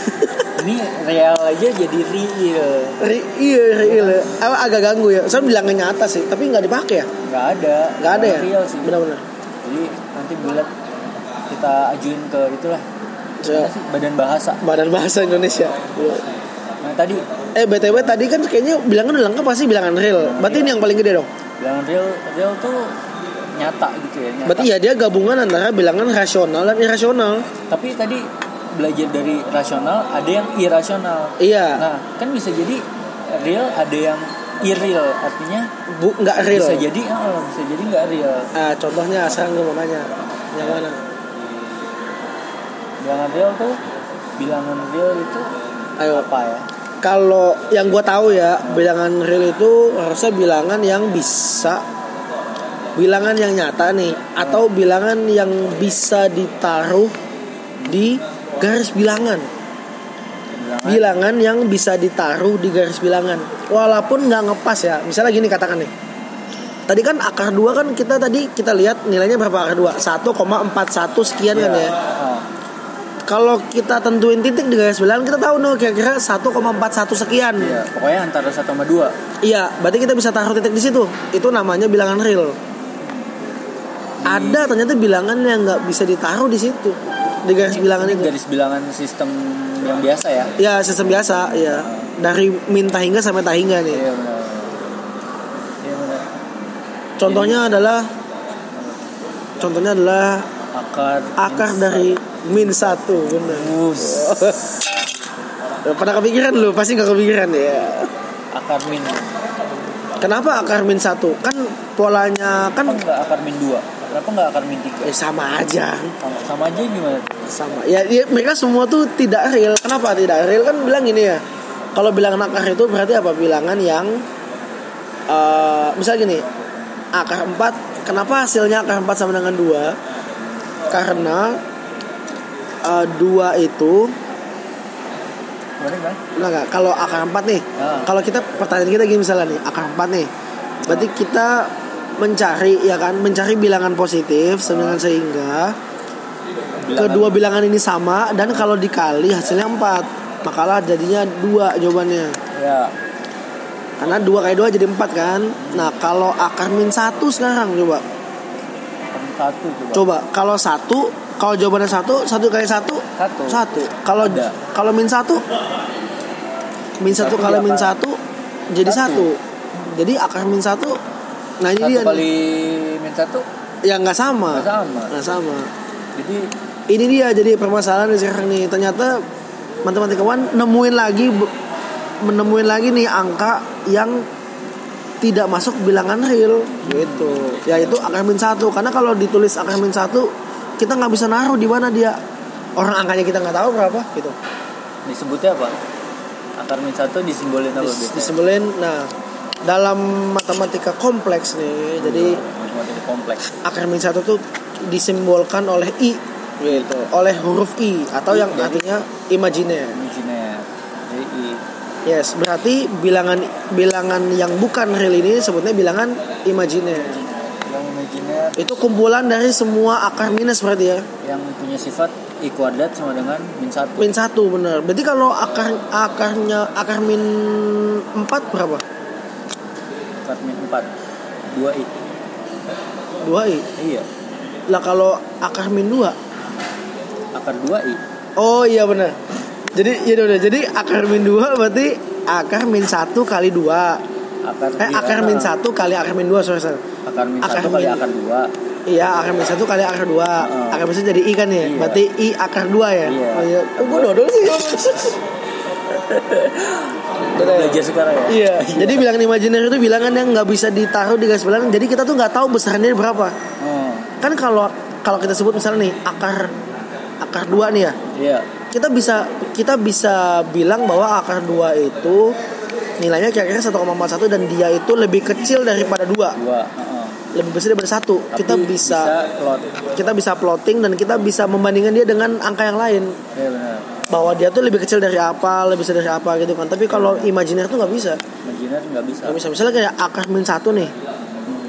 Ini real aja jadi real. Ri- iya real. ya. Agak ganggu ya. Soalnya bilangan nyata sih, tapi nggak dipakai ya. Nggak ada. Nggak ada ya. Real sih. Benar-benar. Jadi nanti bulat kita ajuin ke itulah Ya. badan bahasa. Badan Bahasa Indonesia. Iya. Nah tadi Eh btw tadi kan kayaknya bilangan udah lengkap pasti bilangan real. Berarti ini yang paling gede dong. bilangan real real tuh nyata gitu ya. Nyata. Berarti ya dia gabungan antara bilangan rasional dan irasional. Tapi tadi belajar dari rasional ada yang irasional. Iya. Nah kan bisa jadi real ada yang irreal artinya Bu nggak real. bisa jadi oh, bisa jadi nggak real. Ah, contohnya sekarang gue mau nanya yang mana? Bilangan real tuh bilangan real itu Ayo. apa ya? Kalau yang gue tahu ya bilangan real itu harusnya bilangan yang bisa bilangan yang nyata nih atau bilangan yang bisa ditaruh di garis bilangan. Bilangan yang bisa ditaruh di garis bilangan. Walaupun nggak ngepas ya. Misalnya gini katakan nih. Tadi kan akar 2 kan kita tadi kita lihat nilainya berapa akar 2? 1,41 sekian kan ya. Oh, Kalau kita tentuin titik di garis bilangan kita tahu nih kira-kira 1,41 sekian. iya, pokoknya antara satu sama dua. Iya, berarti kita bisa taruh titik di situ. Itu namanya bilangan real. Ada ternyata bilangan yang nggak bisa ditaruh di situ di garis bilangan Ini itu. garis bilangan sistem yang biasa ya. Ya sistem biasa, ya dari min hingga sampai tahingga nih. Iya benar. Iya benar. Contohnya adalah contohnya adalah Akar akar dari min satu, benar. Bus. Pernah kepikiran lu? Pasti nggak kepikiran ya. akar min. Kenapa akar min satu? Kan polanya kan nggak akar min dua? Kenapa nggak akar min tiga? eh, sama aja. Sama, sama aja gimana? sama ya, ya mereka semua tuh tidak real kenapa tidak real kan bilang gini ya kalau bilangan akar itu berarti apa bilangan yang eh misal gini akar 4 kenapa hasilnya akar 4 sama dengan 2 karena eh, dua itu Gimana kan? enggak enggak kalau akar 4 nih Ah. kalau kita pertanyaan kita gini misalnya nih akar 4 nih berarti kita mencari ya kan mencari bilangan positif dengan sehingga kedua bilangan ini sama dan kalau dikali hasilnya 4 makalah jadinya dua jawabannya Ya. karena dua kali dua jadi empat kan nah kalau akar min satu sekarang coba satu coba. coba kalau satu kalau jawabannya satu satu kali satu Satu. satu kalau Ada. kalau min satu min satu kali di min satu jadi Satu. satu jadi akar min satu nah ini Satu dia kali min satu? Ya nggak sama. Nggak sama. Nggak sama. Jadi ini dia jadi permasalahan sekarang nih. Ternyata matematikawan nemuin lagi menemuin lagi nih angka yang tidak masuk bilangan real. Gitu. Yaitu akar min satu. Karena kalau ditulis akar min satu kita nggak bisa naruh di mana dia. Orang angkanya kita nggak tahu berapa gitu. Disebutnya apa? Akar min satu disimbolin apa Dis- biasanya? disebelin nah dalam matematika kompleks nih jadi matematika kompleks. akar min satu tuh disimbolkan oleh i gitu oleh huruf i atau yang Jadi- artinya imajiner. imajiner jadi i- yes berarti bilangan bilangan yang bukan real ini sebutnya bilangan imajiner. Yang imajiner. Itu kumpulan dari semua akar minus berarti ya? Yang punya sifat i kuadrat sama dengan min satu. Min satu bener. Berarti kalau akar akarnya akar min 4 berapa akar min empat. Dua i. 2 i? Iya. Lah kalau akar min 2 akar dua i. Oh iya bener. Jadi iya udah jadi akar min 2 berarti akar min 1 kali 2 akar eh akar min 1 kali akar min 2 sorry, sorry. akar min akar satu kali min- akar dua. Iya akar min 1 kali akar 2 Akar min 1 jadi I kan ya? Iya. Berarti I akar 2 ya? Iya. Oh iya. Oh, Gue dodol sih belajar sekarang ya? Iya. Jadi bilangan imajiner itu bilangan yang nggak bisa ditaruh di garis bilangan Jadi kita tuh nggak tahu besarannya berapa. Oh Kan kalau kalau kita sebut misalnya nih Akar akar 2 nih ya. Iya. Kita bisa kita bisa bilang bahwa akar 2 itu Nilainya kira-kira 1,41 dan dia itu lebih kecil daripada 2 dua. Lebih besar daripada 1 Tapi Kita bisa plot kita bisa plotting dan kita bisa membandingkan dia dengan angka yang lain. Iya benar. Bahwa dia tuh lebih kecil dari apa lebih besar dari apa gitu kan. Tapi kalau imajiner tuh nggak bisa. Imajiner nggak bisa. Nggak bisa. Misalnya kayak akar min satu nih.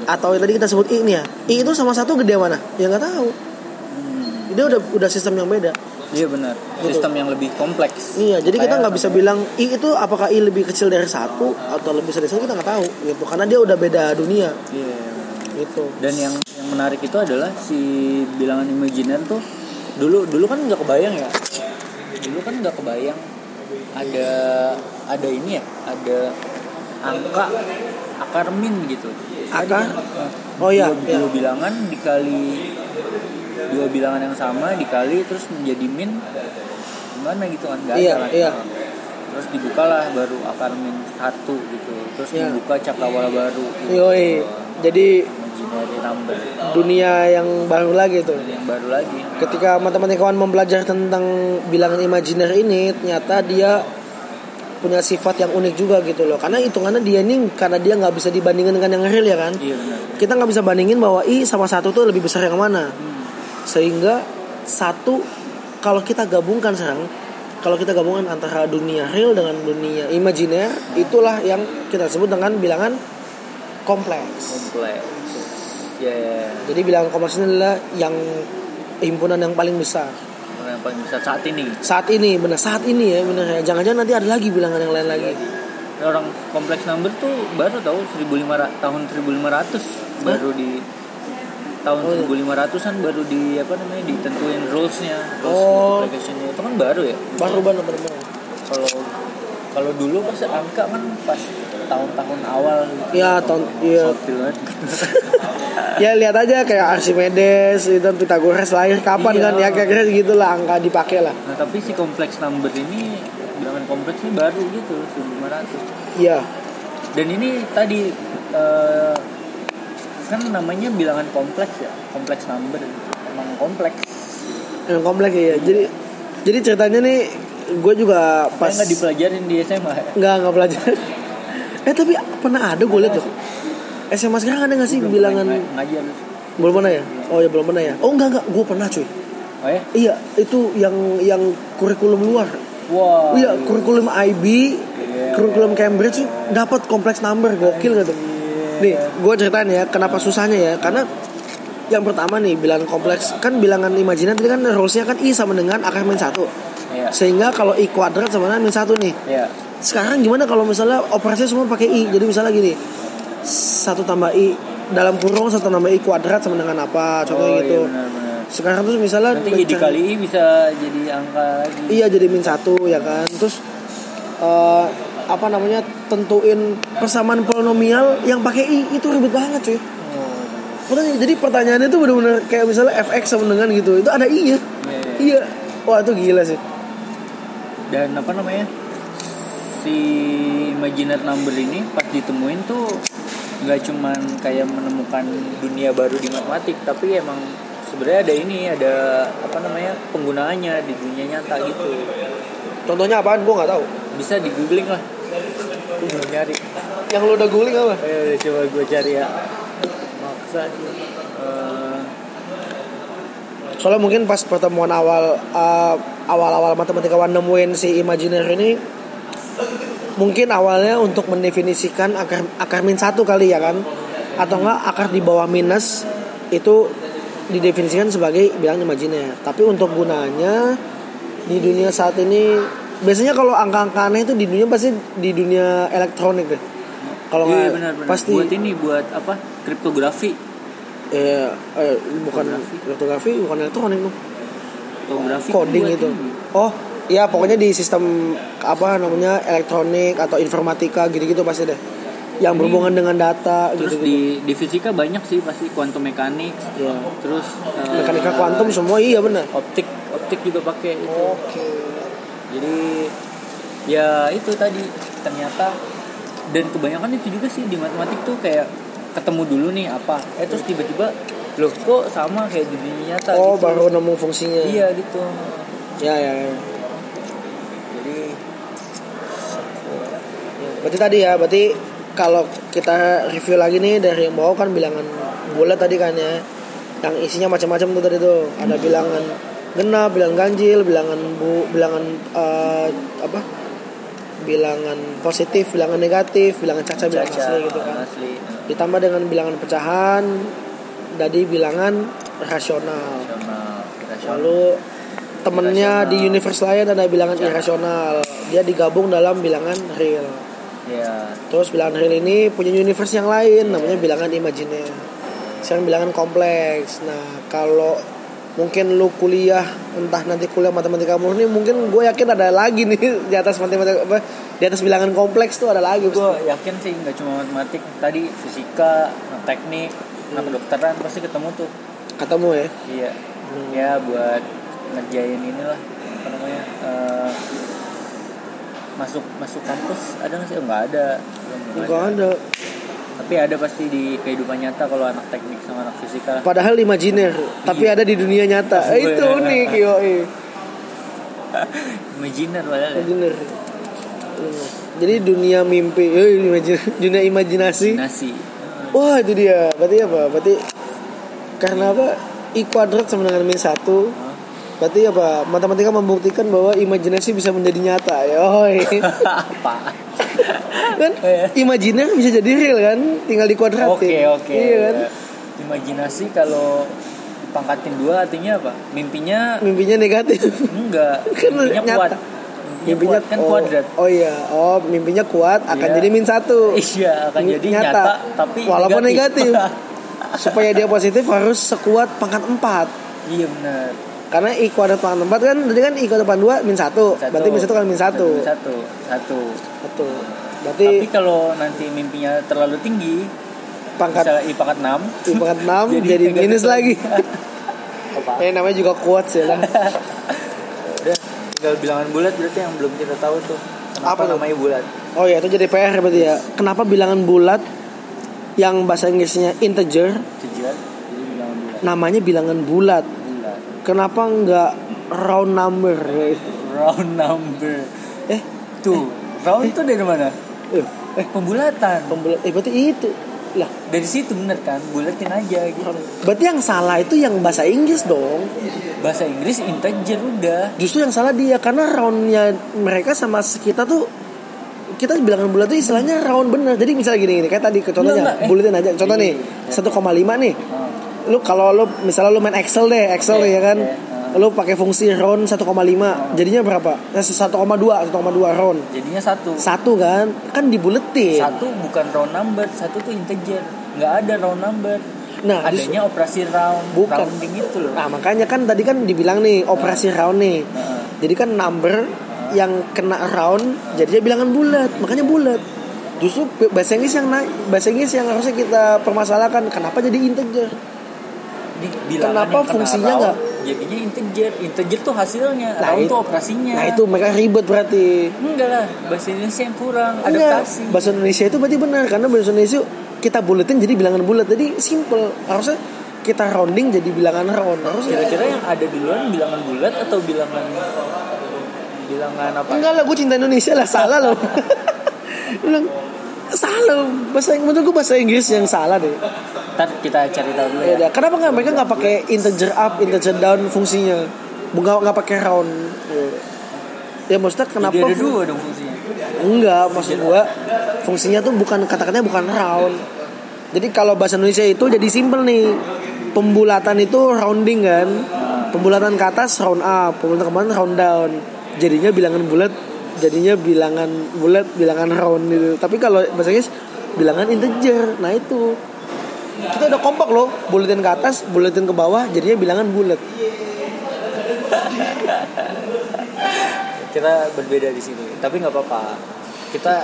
Atau yang tadi kita sebut i nih ya. I itu sama satu gede mana? Ya nggak tahu. Hmm, dia udah udah sistem yang beda. Iya benar. Gitu. sistem yang lebih kompleks. Iya jadi kita nggak bisa bilang i itu apakah i lebih kecil dari satu atau lebih besar dari satu kita nggak tahu gitu. Karena dia udah beda dunia. Iya benar. Gitu dan yang yang menarik itu adalah si bilangan imajiner tuh dulu dulu kan nggak kebayang ya dulu kan nggak kebayang ada ada ini ya ada angka akar min gitu Akar? Tadi, Oh iya, dua, iya. dua bilangan dikali dua bilangan yang sama dikali terus menjadi min gimana gitu kan nggak Iya, kan iya. terus dibukalah baru akar min satu gitu terus Iya. dibuka cakrawala baru gitu. yoi jadi dunia yang baru lagi tuh. Yang baru lagi. Ketika matematikawan mempelajari tentang bilangan imajiner ini ternyata dia punya sifat yang unik juga gitu loh. Karena hitungannya dia ini karena dia nggak bisa dibandingkan dengan yang real ya kan? Iya benar. Kita nggak bisa bandingin bahwa i sama satu tuh lebih besar yang mana. Hmm. sehingga satu kalau kita gabungkan sekarang kalau kita gabungkan antara dunia real dengan dunia imajiner itulah yang kita sebut dengan bilangan kompleks. Kompleks ya ya, ya. jadi bilangan kompleks ini adalah yang himpunan yang paling besar. Yang paling besar saat ini. Saat ini benar. Saat ini ya benar. Ya jangan-jangan nanti ada lagi bilangan yang lain lagi. orang kompleks number tuh baru tahu 1500 tahun 1500 baru di tahun Oh, iya. 1500-an baru di apa namanya ditentuin rules-nya rules Oh. multiplication-nya. Itu kan baru ya? Baru banget benar. Kalau kalau dulu pas angka kan pas tahun-tahun awal gitu. ya tahun iya. Ya lihat aja kayak Archimedes itu Pythagoras lahir kapan Iya. kan ya kayak gitu lah angka dipakai lah. Nah tapi si kompleks number ini bilangan kompleks ini baru gitu 1500 iya. Dan ini tadi eh, kan namanya bilangan kompleks ya kompleks number emang kompleks. Yang kompleks ya jadi jadi ceritanya nih gue juga pas pas nggak dipelajarin di SMA ya? Nggak nggak belajar eh tapi pernah ada gue liat tuh. SMA sekarang ada nggak sih Belum bilangan? pernah ng- ngajar belum pernah ya? Oh ya belum pernah ya? Oh enggak enggak. Gue pernah cuy. Oh ya? Iya itu yang yang kurikulum luar. Wah iya kurikulum IB Iya. kurikulum Cambridge tuh dapat kompleks number gokil gitu. Nih gue ceritain ya kenapa susahnya ya? Karena yang pertama nih bilangan kompleks. Kan bilangan imajiner tadi kan rulesnya kan i sama dengan akar min satu. Iya. Sehingga kalau i kuadrat sama dengan min satu nih. Iya sekarang gimana kalau misalnya operasi semua pakai i? Jadi misalnya gini satu tambah i dalam kurung satu tambah i kuadrat sama dengan apa? Contohnya oh, gitu. iya benar-benar sekarang terus misalnya nanti i mencari- dikali i bisa jadi angka lagi. Iya jadi min satu ya kan. Terus eh, apa namanya tentuin persamaan polinomial yang pakai i itu ribet banget cuy. oh, jadi pertanyaannya tuh bener-bener kayak misalnya fx sama dengan gitu itu ada i nya Iya, iya. iya. Wah itu gila sih. Dan apa namanya si imaginary number ini pas ditemuin tuh nggak cuman kayak menemukan dunia baru di matematik tapi emang sebenarnya ada ini ada apa namanya penggunaannya di dunia nyata gitu. Contohnya apaan? Gue nggak tahu. Bisa di googling lah. Gua belum nyari. Yang lu udah googling apa? Ayo coba gue cari ya. Maksa sih. Eh, soalnya mungkin pas pertemuan awal uh, awal-awal matematikawan nemuin si imaginary ini mungkin awalnya untuk mendefinisikan akar akar min satu kali ya kan? Atau enggak akar di bawah minus itu didefinisikan sebagai bilang imajiner tapi untuk gunanya di dunia saat ini biasanya kalau angka-angka aneh itu di dunia pasti di dunia elektronik deh. Kalau iya nggak pasti. Buat ini buat apa? Kriptografi. Eh, eh, bukan kriptografi. bukan elektronik dong kriptografi coding buat itu. ini. Oh, ya pokoknya di sistem apa namanya elektronik atau informatika gitu-gitu pasti deh. Yang Ini- berhubungan dengan data terus gitu. di di fisika banyak sih pasti quantum mechanics Ya. terus eh, Mekanika kuantum semua iya benar. optik optik juga pakai itu Oke. jadi ya itu tadi ternyata dan kebanyakan itu juga sih di matematik tuh kayak ketemu dulu nih apa eh terus tiba-tiba loh kok sama kayak di dunia nyata Oh, gitu baru nemu fungsinya. iya gitu Ya, ya, ya. Jadi Berarti tadi ya, berarti kalau kita review lagi nih dari yang bawah kan bilangan bulat tadi kan ya. Yang isinya macam-macam tuh tadi tuh. Ada bilangan genap, bilangan ganjil, bilangan bu, bilangan eh, apa? Bilangan positif, bilangan negatif, bilangan caca, bilangan Caca, asli gitu kan. asli Ditambah dengan bilangan pecahan, jadi bilangan rasional. rasional rasional Lalu temennya di universe lain ada bilangan irasional. Dia digabung dalam bilangan real. ya Terus bilangan real ini punya universe yang lain namanya bilangan imajiner. Sekarang bilangan kompleks. Nah, kalau mungkin lu kuliah entah nanti kuliah matematika murni mungkin gue yakin ada lagi nih di atas matematika apa di atas bilangan kompleks tuh ada lagi gue yakin sih nggak cuma matematik tadi fisika teknik anak kedokteran pasti ketemu tuh ketemu ya iya Hmm. ya buat ngerjain inilah apa namanya eh, masuk masuk kampus ada nggak sih Oh, nggak ada Belum enggak ada tapi ada pasti di kehidupan nyata kalau anak teknik sama anak fisika padahal imajiner tapi Iya. ada di dunia nyata Eh, itu Iya. unik yoi imajiner padahal ya. imajiner jadi dunia mimpi yoi, imajin- dunia imajinasi nasi Wah itu dia. Berarti apa? Berarti karena apa? I kuadrat sama dengan min satu. Berarti apa? Matematika membuktikan bahwa imajinasi bisa menjadi nyata. Yoi. apa kan imajiner bisa jadi real kan? Tinggal dikuadratin. oke oke Iya kan? imajinasi kalau pangkatin dua artinya apa mimpinya Mimpinya negatif. enggak Kan mimpinya nyata. kuat mimpinya kuat kan oh, kuadrat Oh iya. Oh mimpinya kuat akan Iya. jadi min satu. iya akan jadi nyata, tapi walaupun negatif. Supaya dia positif harus sekuat pangkat 4 iya benar Karena I kuadrat pangkat 4 kan Tadi kan I kuadrat pangkat 2 min 1 Satu. Berarti min 1 kan min 1 satu satu satu. Satu Berarti tapi kalau nanti mimpinya terlalu tinggi pangkat misalnya i pangkat 6 I pangkat 6 jadi, negatif minus lagi. Eh namanya juga kuat sih lah udah tinggal bilangan bulat berarti yang belum kita tahu tuh. Kenapa Apa namanya bulat? Oh iya itu jadi PR berarti ya. Kenapa bilangan bulat Yang bahasa Inggrisnya integer? Tujuan jadi bilangan bulat. Namanya bilangan bulat Kenapa nggak round number? Round number. Eh tuh round itu dari mana? Eh, eh. Pembulatan. Pembulat Eh berarti itu. Lah. Dari situ bener kan? Bulatin aja gitu. Berarti yang salah itu yang bahasa Inggris dong. Bahasa Inggris integer udah. Justru yang salah dia karena roundnya mereka sama kita tuh kita bilangan bulat tuh istilahnya round bener. Jadi misalnya gini, gini kayak tadi contohnya. Eh. bulatin aja. Contoh Iya, nih iya. 1,5 nih. Lu kalau lu misalnya lu main Excel deh, Excel Oke, ya kan. oke, ah. Lu pakai fungsi round 1,5. Jadinya berapa? Eh, 1,2, 1,2 round. jadinya satu Satu kan? Kan dibuletin. satu bukan round number satu tuh integer nggak ada round number Nah, adanya operasi round Bukan. rounding itu loh Nah, makanya kan tadi kan dibilang nih operasi round nih. Nah, Jadi kan number yang kena round jadinya bilangan bulat, makanya bulat. justru bahasa Inggris yang naik bahasa Inggris yang harusnya kita permasalahkan kenapa jadi integer Kenapa fungsinya nggak? Jadinya integer. Integer tuh hasilnya, Nah, round itu- tuh operasinya. nah itu mereka ribet berarti enggak lah, bahasa Indonesia yang kurang Enggak, adaptasi. bahasa Indonesia itu berarti benar karena bahasa Indonesia kita buletin jadi bilangan bulat jadi simple harusnya kita rounding jadi bilangan round harusnya Kira-kira yang ada duluan bilangan bulat atau bilangan bilangan apa? enggak lah gue cinta Indonesia lah salah loh bilang salah bahasa menurut gue bahasa Inggris yang salah deh Ntar kita cari tahu dulu ya, ya. kenapa nggak mereka nggak pakai integer up integer down fungsinya nggak nggak pakai round ya maksudnya kenapa Jadi ada dua dong fungsinya. Enggak, maksud gua fungsinya tuh bukan kata-katanya bukan round. Jadi kalau bahasa Indonesia itu jadi simple nih. Pembulatan itu rounding kan. Pembulatan ke atas round up, pembulatan ke bawah round down. Jadinya bilangan bulat, jadinya bilangan bulat, bilangan round gitu. Tapi kalau bahasa Inggris bilangan integer. Nah itu kita udah kompak loh, buletin ke atas, buletin ke bawah, jadinya bilangan bulat. Kita berbeda di sini, tapi nggak apa-apa. Kita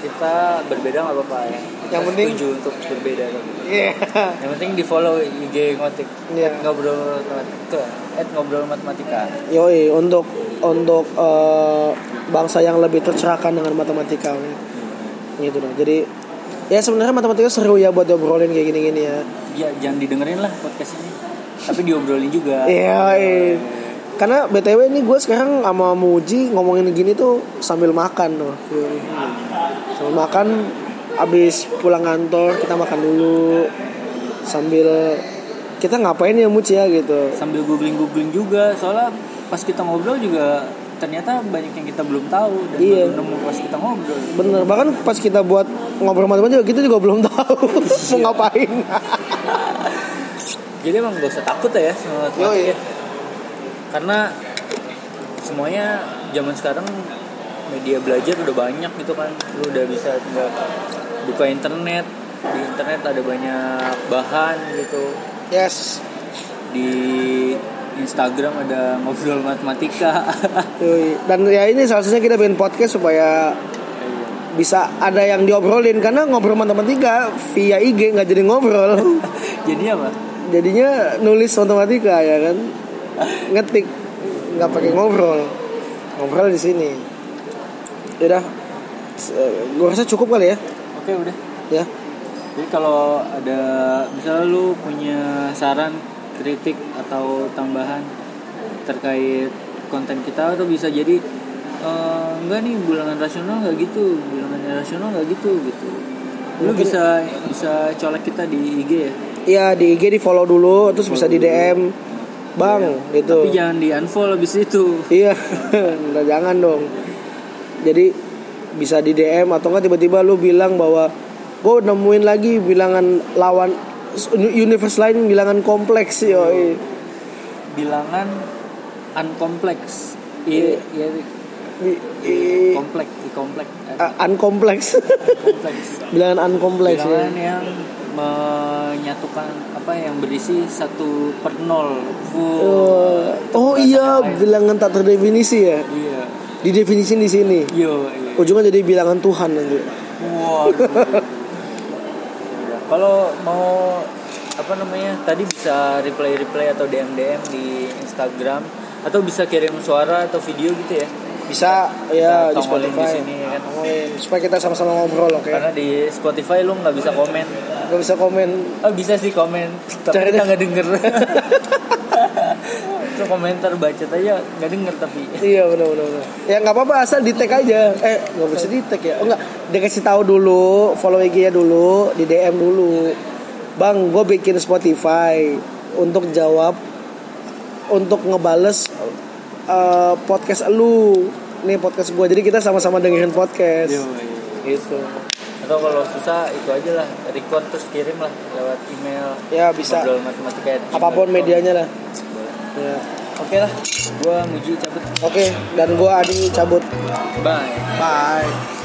kita berbeda nggak apa-apa ya. Yang Kita penting- setuju untuk berbeda. tapi. Iya. Yang penting di follow IG ngotik. Iya. Ngobrol matematika. At ngobrol matematika. Yoi untuk untuk eh, bangsa yang lebih tercerahkan dengan matematika gitu dong. Jadi ya sebenarnya matematika seru ya buat obrolin kayak gini-gini ya. Ya jangan didengerin lah podcast ini. Tapi diobrolin juga. Iya. iya. Karena btw ini gue sekarang sama Muji ngomongin gini tuh sambil makan loh. Sambil makan abis pulang kantor kita makan dulu sambil kita ngapain ya Muji ya gitu. Sambil googling-googling juga. Soalnya pas kita ngobrol juga ternyata banyak yang kita belum tahu dan Iya. baru nemu pas kita ngobrol. Bener, bahkan pas kita buat ngobrol matematika kita juga belum tahu mau ngapain. Jadi emang gak usah takut ya sama matematika. Yoi. Karena semuanya zaman sekarang media belajar udah banyak gitu kan. Lu udah bisa tinggal buka internet. Di internet ada banyak bahan gitu. Yes. Di Instagram ada ngobrol matematika. Dan ya ini salah satunya kita bikin podcast supaya bisa ada yang diobrolin karena ngobrol matematika via IG nggak jadi ngobrol. Jadi apa? Jadinya nulis matematika ya kan. Ngetik nggak pakai ngobrol. Ngobrol di sini. Udah. Gue rasa cukup kali ya. Oke udah. Ya. Jadi kalau ada misalnya lu punya saran, kritik atau tambahan terkait konten kita atau bisa jadi eh, enggak nih bilangan rasional nggak gitu, bilangan rasional nggak gitu gitu. Lu Mungkin- bisa bisa colek kita di IG ya. Iya di IG di follow dulu terus bisa di DM Bang gitu. Tapi jangan di unfollow habis itu. Iya, Nggak, jangan dong. Jadi bisa di DM atau enggak tiba-tiba lu bilang bahwa gue nemuin lagi bilangan lawan universe lain bilangan kompleks yo. Bilangan unkompleks. Iya, iya. kompleks, i kompleks. Unkompleks. kompleks. bilangan unkompleks ya. bilangan yang menyatukan apa yang berisi satu per nol Full. Oh, oh iya, bilangan tak terdefinisi ya. iya Didefinisi di sini. yo iya. Ujungnya jadi bilangan Tuhan nanti. Ya, kalau mau apa namanya tadi bisa reply reply atau dm dm di Instagram atau bisa kirim suara atau video gitu ya Bisa ya di Spotify. di sini ya kan Tongolin. Supaya kita sama-sama ngobrol oke. karena di Spotify lu nggak bisa komen Gak bisa komen oh bisa sih komen tapi kita nggak denger komentar baca aja nggak denger tapi Iya benar benar. Ya nggak apa-apa asal di tag aja. Eh nggak bisa di tag ya. Oh nggak. Dia kasih tahu dulu, follow IG nya dulu, di DM dulu. Bang, gue bikin Spotify untuk jawab, untuk ngebales eh, podcast lu. Nih podcast gue. Jadi kita sama-sama dengerin podcast. Yo, iya. Gitu. atau kalau susah itu aja lah record terus kirim lah lewat email Ya bisa. Apa pun medianya lah. Ya. oke lah gua muji cabut Oke, dan gue Adi cabut. bye Bye.